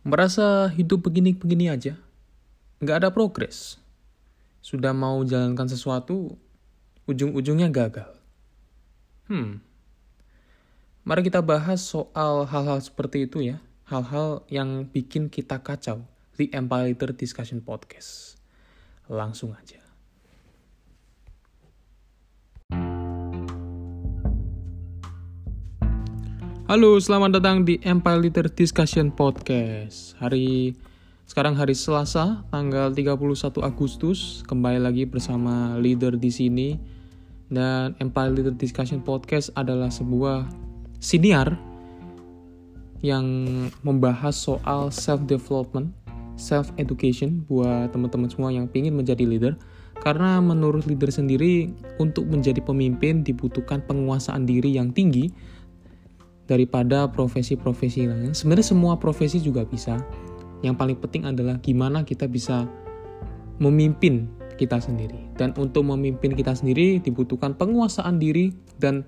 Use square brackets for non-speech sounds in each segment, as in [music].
Merasa hidup begini-begini aja? Nggak ada progres. Sudah mau jalankan sesuatu, ujung-ujungnya gagal. Hmm. Mari kita bahas soal hal-hal seperti itu ya. Hal-hal yang bikin kita kacau. The Empire Discussion Podcast. Langsung aja. Halo, selamat datang di Empire Leader Discussion Podcast. Hari sekarang hari Selasa, tanggal 31 Agustus, kembali lagi bersama leader di sini. Dan Empire Leader Discussion Podcast adalah sebuah siniar yang membahas soal self development, self education buat teman-teman semua yang ingin menjadi leader. Karena menurut leader sendiri, untuk menjadi pemimpin dibutuhkan penguasaan diri yang tinggi daripada profesi-profesi lain. Sebenarnya semua profesi juga bisa. Yang paling penting adalah gimana kita bisa memimpin kita sendiri. Dan untuk memimpin kita sendiri dibutuhkan penguasaan diri dan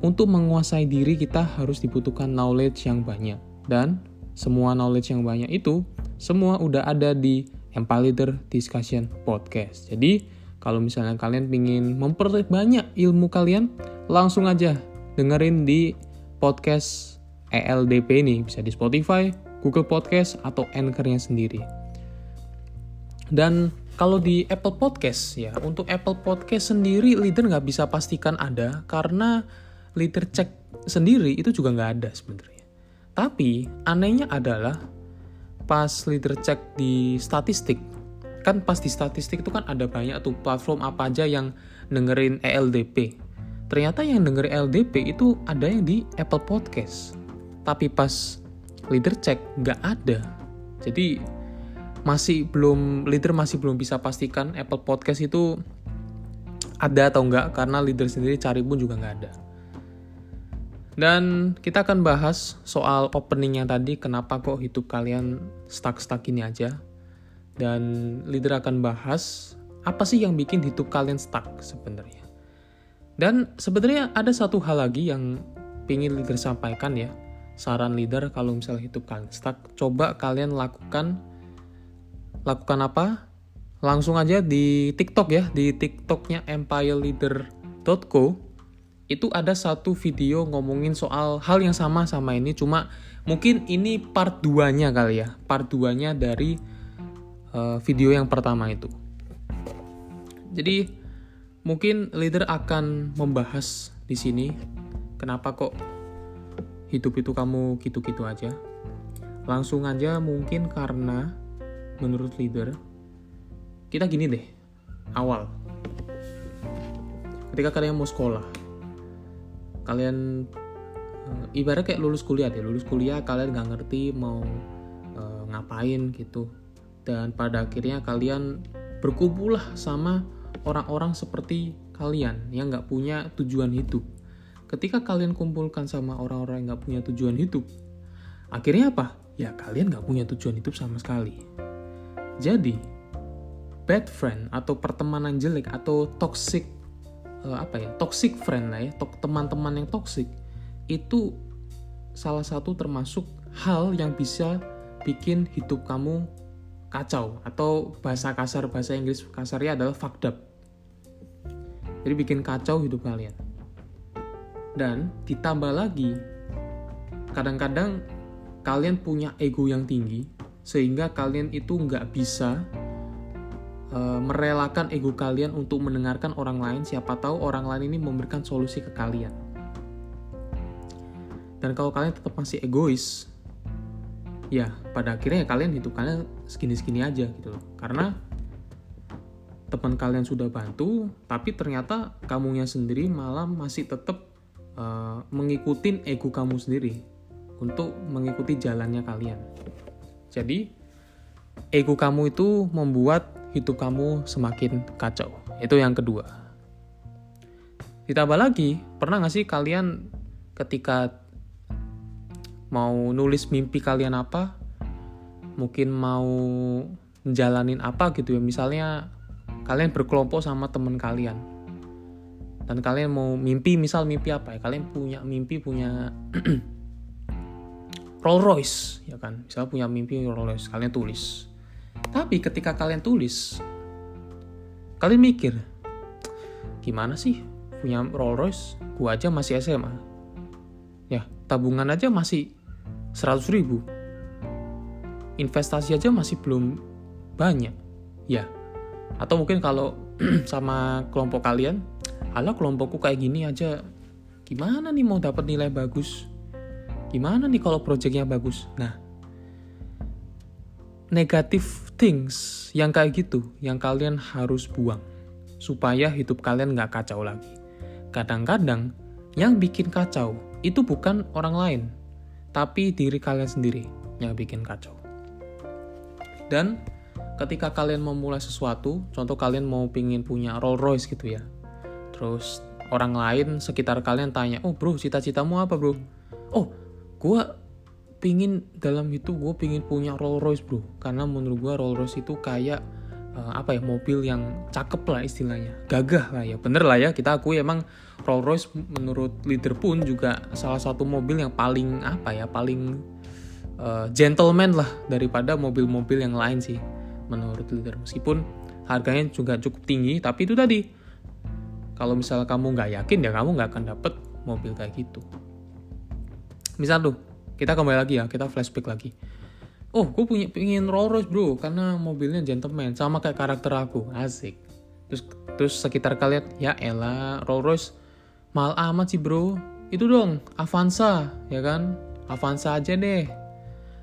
untuk menguasai diri kita harus dibutuhkan knowledge yang banyak. Dan semua knowledge yang banyak itu semua udah ada di Empire Leader Discussion Podcast. Jadi kalau misalnya kalian ingin memperbanyak ilmu kalian, langsung aja dengerin di podcast ELDP ini bisa di Spotify, Google Podcast atau Anchor-nya sendiri. Dan kalau di Apple Podcast ya, untuk Apple Podcast sendiri leader nggak bisa pastikan ada karena leader cek sendiri itu juga nggak ada sebenarnya. Tapi anehnya adalah pas leader cek di statistik, kan pas di statistik itu kan ada banyak tuh platform apa aja yang dengerin ELDP ternyata yang denger LDP itu ada yang di Apple Podcast. Tapi pas leader cek nggak ada. Jadi masih belum leader masih belum bisa pastikan Apple Podcast itu ada atau enggak karena leader sendiri cari pun juga nggak ada. Dan kita akan bahas soal opening yang tadi kenapa kok hidup kalian stuck-stuck ini aja. Dan leader akan bahas apa sih yang bikin hidup kalian stuck sebenarnya dan sebenarnya ada satu hal lagi yang ingin leader sampaikan ya. Saran leader kalau misalnya hidup kalian stuck, coba kalian lakukan lakukan apa? Langsung aja di TikTok ya, di TikToknya empireleader.co itu ada satu video ngomongin soal hal yang sama sama ini cuma mungkin ini part 2-nya kali ya. Part 2-nya dari uh, video yang pertama itu. Jadi Mungkin leader akan membahas di sini kenapa kok hidup itu kamu gitu-gitu aja. Langsung aja mungkin karena menurut leader kita gini deh. Awal ketika kalian mau sekolah kalian uh, ibarat kayak lulus kuliah deh lulus kuliah kalian nggak ngerti mau uh, ngapain gitu dan pada akhirnya kalian berkumpul lah sama orang-orang seperti kalian yang nggak punya tujuan hidup. Ketika kalian kumpulkan sama orang-orang yang nggak punya tujuan hidup, akhirnya apa? Ya kalian nggak punya tujuan hidup sama sekali. Jadi, bad friend atau pertemanan jelek atau toxic uh, apa ya toxic friend lah ya teman-teman yang toxic itu salah satu termasuk hal yang bisa bikin hidup kamu kacau atau bahasa kasar bahasa Inggris kasarnya adalah fucked up jadi bikin kacau hidup kalian. Dan ditambah lagi, kadang-kadang kalian punya ego yang tinggi, sehingga kalian itu nggak bisa uh, merelakan ego kalian untuk mendengarkan orang lain. Siapa tahu orang lain ini memberikan solusi ke kalian. Dan kalau kalian tetap masih egois, ya pada akhirnya ya kalian hidup kalian segini-segini aja gitu loh. Karena teman kalian sudah bantu, tapi ternyata kamunya sendiri malah masih tetap uh, eh, mengikuti ego kamu sendiri untuk mengikuti jalannya kalian. Jadi, ego kamu itu membuat hidup kamu semakin kacau. Itu yang kedua. Ditambah lagi, pernah nggak sih kalian ketika mau nulis mimpi kalian apa, mungkin mau jalanin apa gitu ya, misalnya kalian berkelompok sama teman kalian. Dan kalian mau mimpi misal mimpi apa ya? Kalian punya mimpi punya [clears throat] Rolls Royce ya kan? Misalnya punya mimpi Rolls Royce kalian tulis. Tapi ketika kalian tulis kalian mikir gimana sih punya Rolls Royce? Gua aja masih SMA ya tabungan aja masih 100 ribu. Investasi aja masih belum banyak. Ya atau mungkin kalau [clears throat] sama kelompok kalian ala kelompokku kayak gini aja. Gimana nih mau dapat nilai bagus? Gimana nih kalau projectnya bagus? Nah negative things yang kayak gitu yang kalian harus buang supaya hidup kalian nggak kacau lagi. Kadang-kadang yang bikin kacau itu bukan orang lain tapi diri kalian sendiri yang bikin kacau. Dan ketika kalian mau mulai sesuatu, contoh kalian mau pingin punya Rolls Royce gitu ya, terus orang lain sekitar kalian tanya, oh bro cita-citamu apa bro? Oh, gue pingin dalam itu gue pingin punya Rolls Royce bro, karena menurut gue Rolls Royce itu kayak uh, apa ya mobil yang cakep lah istilahnya, gagah lah ya, bener lah ya kita akui emang Rolls Royce menurut leader pun juga salah satu mobil yang paling apa ya paling uh, gentleman lah daripada mobil-mobil yang lain sih menurut leader. Meskipun harganya juga cukup tinggi tapi itu tadi kalau misalnya kamu nggak yakin ya kamu nggak akan dapet mobil kayak gitu. Misal tuh kita kembali lagi ya kita flashback lagi. Oh gue punya pingin Rolls Royce bro karena mobilnya gentleman sama kayak karakter aku asik. Terus terus sekitar kalian ya Ella Rolls Royce mahal amat sih bro. Itu dong Avanza ya kan? Avanza aja deh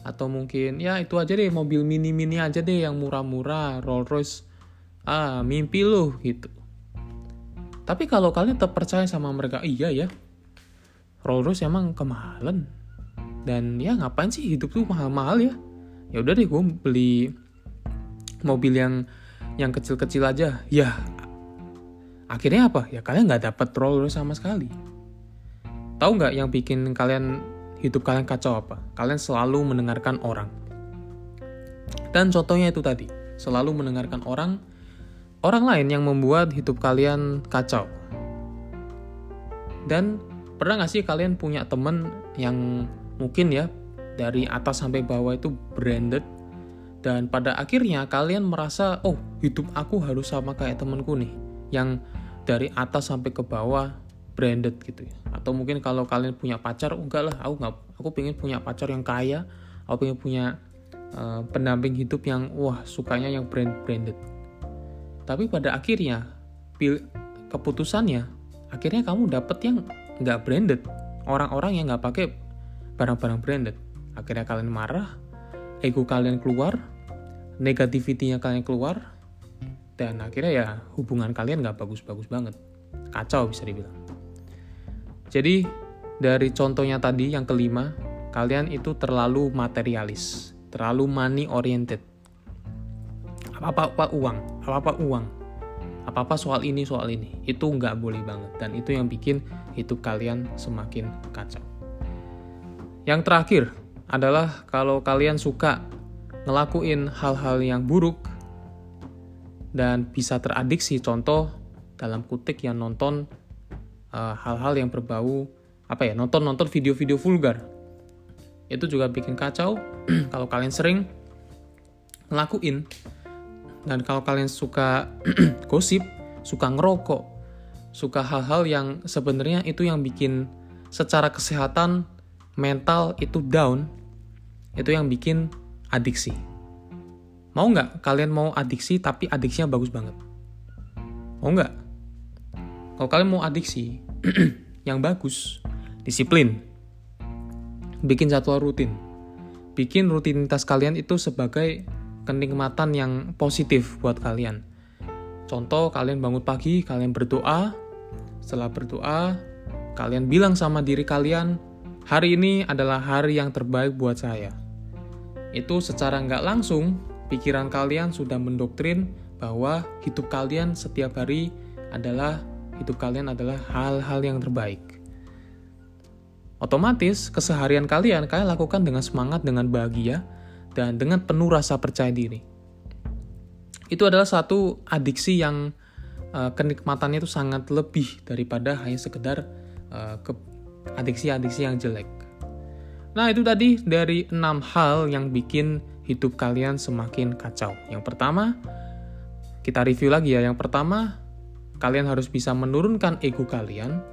atau mungkin ya itu aja deh mobil mini mini aja deh yang murah-murah Rolls Royce ah mimpi lo gitu. Tapi kalau kalian tetap percaya sama mereka iya ya. Rolls Royce emang kemahalan. Dan ya ngapain sih hidup tuh mahal-mahal ya? Ya udah deh gue beli mobil yang yang kecil-kecil aja. Ya akhirnya apa? Ya kalian nggak dapat Rolls Royce sama sekali. Tahu nggak yang bikin kalian hidup kalian kacau apa? Kalian selalu mendengarkan orang. Dan contohnya itu tadi, selalu mendengarkan orang orang lain yang membuat hidup kalian kacau. Dan pernah gak sih kalian punya temen yang mungkin ya dari atas sampai bawah itu branded dan pada akhirnya kalian merasa oh hidup aku harus sama kayak temenku nih yang dari atas sampai ke bawah branded gitu ya. Atau mungkin kalau kalian punya pacar enggak lah aku nggak aku pengen punya pacar yang kaya aku pengen punya uh, pendamping hidup yang wah sukanya yang brand branded. Tapi pada akhirnya pil keputusannya akhirnya kamu dapet yang nggak branded. Orang-orang yang nggak pakai barang-barang branded. Akhirnya kalian marah ego kalian keluar negativitinya kalian keluar dan akhirnya ya hubungan kalian nggak bagus-bagus banget. Kacau bisa dibilang jadi dari contohnya tadi yang kelima, kalian itu terlalu materialis, terlalu money oriented. Apa-apa uang, apa-apa uang. Apa-apa soal ini, soal ini. Itu nggak boleh banget. Dan itu yang bikin hidup kalian semakin kacau. Yang terakhir adalah kalau kalian suka ngelakuin hal-hal yang buruk dan bisa teradiksi contoh dalam kutik yang nonton hal-hal uh, yang berbau apa ya nonton nonton video-video vulgar. Itu juga bikin kacau. [clears throat] Kalau kalian sering ngelakuin dan kalau kalian suka [clears throat] gosip suka ngerokok suka hal-hal yang sebenarnya itu yang bikin secara kesehatan mental itu down itu yang bikin adiksi. Mau nggak kalian mau adiksi tapi adiksinya bagus banget? Mau nggak kalau kalian mau adiksi [clears throat] yang bagus, disiplin. Bikin jadwal rutin. Bikin rutinitas kalian itu sebagai kenikmatan yang positif buat kalian. Contoh, kalian bangun pagi, kalian berdoa. Setelah berdoa, kalian bilang sama diri kalian, hari ini adalah hari yang terbaik buat saya. Itu secara nggak langsung, pikiran kalian sudah mendoktrin bahwa hidup kalian setiap hari adalah hidup kalian adalah hal-hal yang terbaik. Otomatis, keseharian kalian kalian lakukan dengan semangat, dengan bahagia, dan dengan penuh rasa percaya diri. Itu adalah satu adiksi yang uh, kenikmatannya itu sangat lebih daripada hanya sekedar ke adiksi-adiksi yang jelek. Nah, itu tadi dari enam hal yang bikin hidup kalian semakin kacau. Yang pertama, kita review lagi ya. Yang pertama, kalian harus bisa menurunkan ego kalian.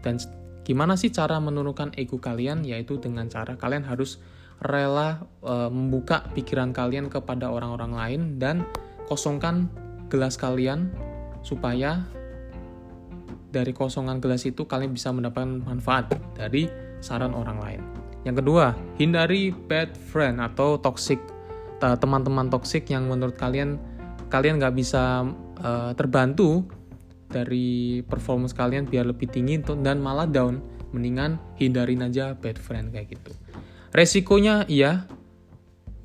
Dan gimana sih cara menurunkan ego kalian? Yaitu dengan cara kalian harus rela e, membuka pikiran kalian kepada orang-orang lain dan kosongkan gelas kalian supaya dari kosongan gelas itu kalian bisa mendapatkan manfaat dari saran orang lain. Yang kedua, hindari bad friend atau toxic teman-teman toxic yang menurut kalian kalian nggak bisa uh, terbantu dari performance kalian biar lebih tinggi dan malah down. Mendingan hindarin aja bad friend kayak gitu. Resikonya iya,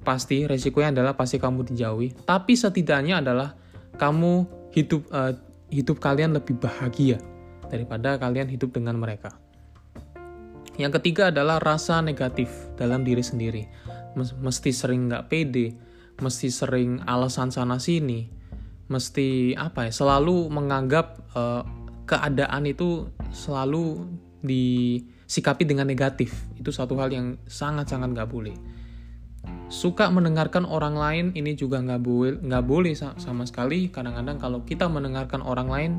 pasti resikonya adalah pasti kamu dijauhi. Tapi setidaknya adalah kamu hidup uh, hidup kalian lebih bahagia daripada kalian hidup dengan mereka. Yang ketiga adalah rasa negatif dalam diri sendiri. Mesti sering nggak pede, mesti sering alasan sana sini, mesti apa ya? Selalu menganggap uh, keadaan itu selalu disikapi dengan negatif. Itu satu hal yang sangat-sangat nggak boleh. Suka mendengarkan orang lain ini juga nggak boleh nggak boleh sama sekali. Kadang-kadang kalau kita mendengarkan orang lain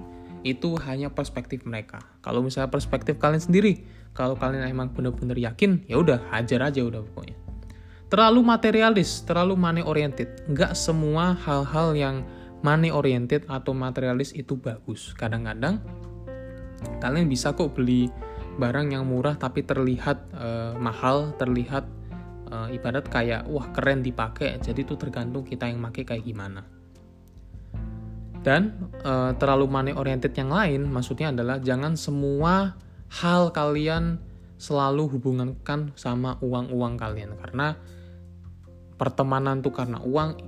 itu hanya perspektif mereka. Kalau misalnya perspektif kalian sendiri, kalau kalian emang benar-benar yakin, ya udah hajar aja udah pokoknya. Terlalu materialis, terlalu money oriented. Nggak semua hal-hal yang money oriented atau materialis itu bagus. Kadang-kadang kalian bisa kok beli barang yang murah tapi terlihat uh, mahal, terlihat uh, ibarat kayak wah keren dipakai. Jadi itu tergantung kita yang pakai kayak gimana. Dan uh, terlalu money oriented yang lain maksudnya adalah jangan semua hal kalian selalu hubungkan sama uang-uang kalian karena pertemanan tuh karena uang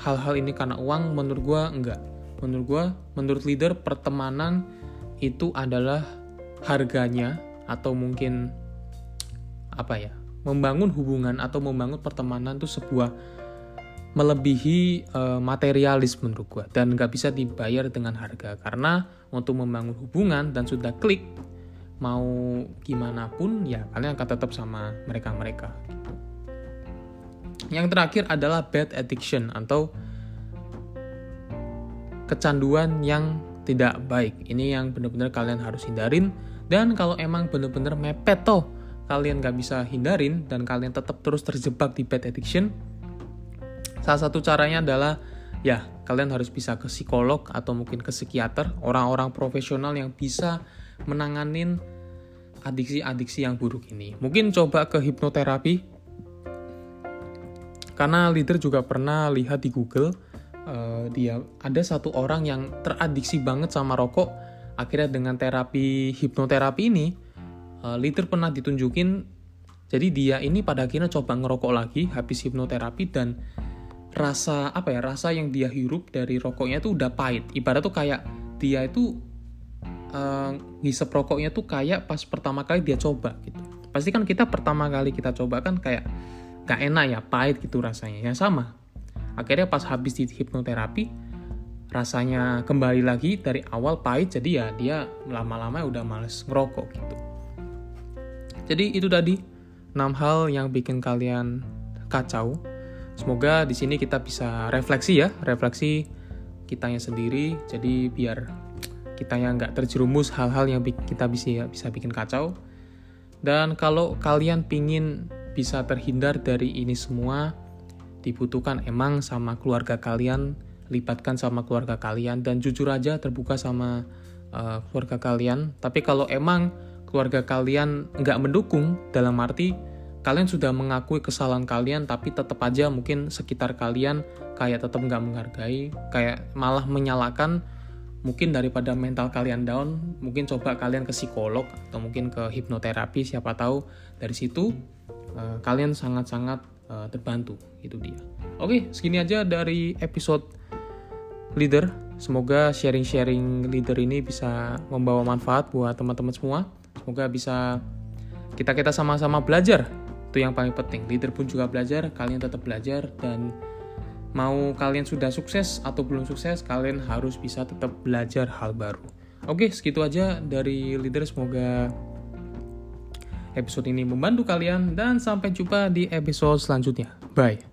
hal-hal ini karena uang menurut gue enggak. Menurut gue menurut leader pertemanan itu adalah harganya atau mungkin apa ya membangun hubungan atau membangun pertemanan itu sebuah melebihi uh, materialis menurut gue dan nggak bisa dibayar dengan harga. Karena untuk membangun hubungan dan sudah klik mau gimana pun ya kalian akan tetap sama mereka-mereka. Yang terakhir adalah bad addiction atau kecanduan yang tidak baik. Ini yang benar-benar kalian harus hindarin dan kalau emang benar-benar mepet toh kalian nggak bisa hindarin dan kalian tetap terus terjebak di bad addiction, Salah satu caranya adalah ya kalian harus bisa ke psikolog atau mungkin ke psikiater, orang-orang profesional yang bisa menanganin adiksi-adiksi yang buruk ini. Mungkin coba ke hipnoterapi. Karena leader juga pernah lihat di Google uh, dia ada satu orang yang teradiksi banget sama rokok. Akhirnya dengan terapi hipnoterapi ini, uh, leader pernah ditunjukin. Jadi dia ini pada akhirnya coba ngerokok lagi habis hipnoterapi dan rasa apa ya rasa yang dia hirup dari rokoknya tuh udah pahit ibarat tuh kayak dia itu uh, ngisep rokoknya tuh kayak pas pertama kali dia coba gitu pasti kan kita pertama kali kita coba kan kayak gak enak ya pahit gitu rasanya ya sama akhirnya pas habis di hipnoterapi rasanya kembali lagi dari awal pahit jadi ya dia lama-lama udah males ngerokok gitu jadi itu tadi 6 hal yang bikin kalian kacau Semoga di sini kita bisa refleksi ya, refleksi kitanya sendiri. Jadi biar kita yang nggak terjerumus hal-hal yang kita bisa bisa bikin kacau. Dan kalau kalian pingin bisa terhindar dari ini semua, dibutuhkan emang sama keluarga kalian, lipatkan sama keluarga kalian dan jujur aja terbuka sama uh, keluarga kalian. Tapi kalau emang keluarga kalian nggak mendukung dalam arti kalian sudah mengakui kesalahan kalian tapi tetap aja mungkin sekitar kalian kayak tetap nggak menghargai kayak malah menyalahkan mungkin daripada mental kalian down mungkin coba kalian ke psikolog atau mungkin ke hipnoterapi siapa tahu dari situ uh, kalian sangat-sangat uh, terbantu itu dia. Oke segini aja dari episode leader. Semoga sharing-sharing leader ini bisa membawa manfaat buat teman-teman semua. Semoga bisa kita kita sama-sama belajar. Itu yang paling penting. Leader pun juga belajar kalian tetap belajar dan mau kalian sudah sukses atau belum sukses kalian harus bisa tetap belajar hal baru. Oke segitu aja dari leader. Semoga episode ini membantu kalian dan sampai jumpa di episode selanjutnya. Bye.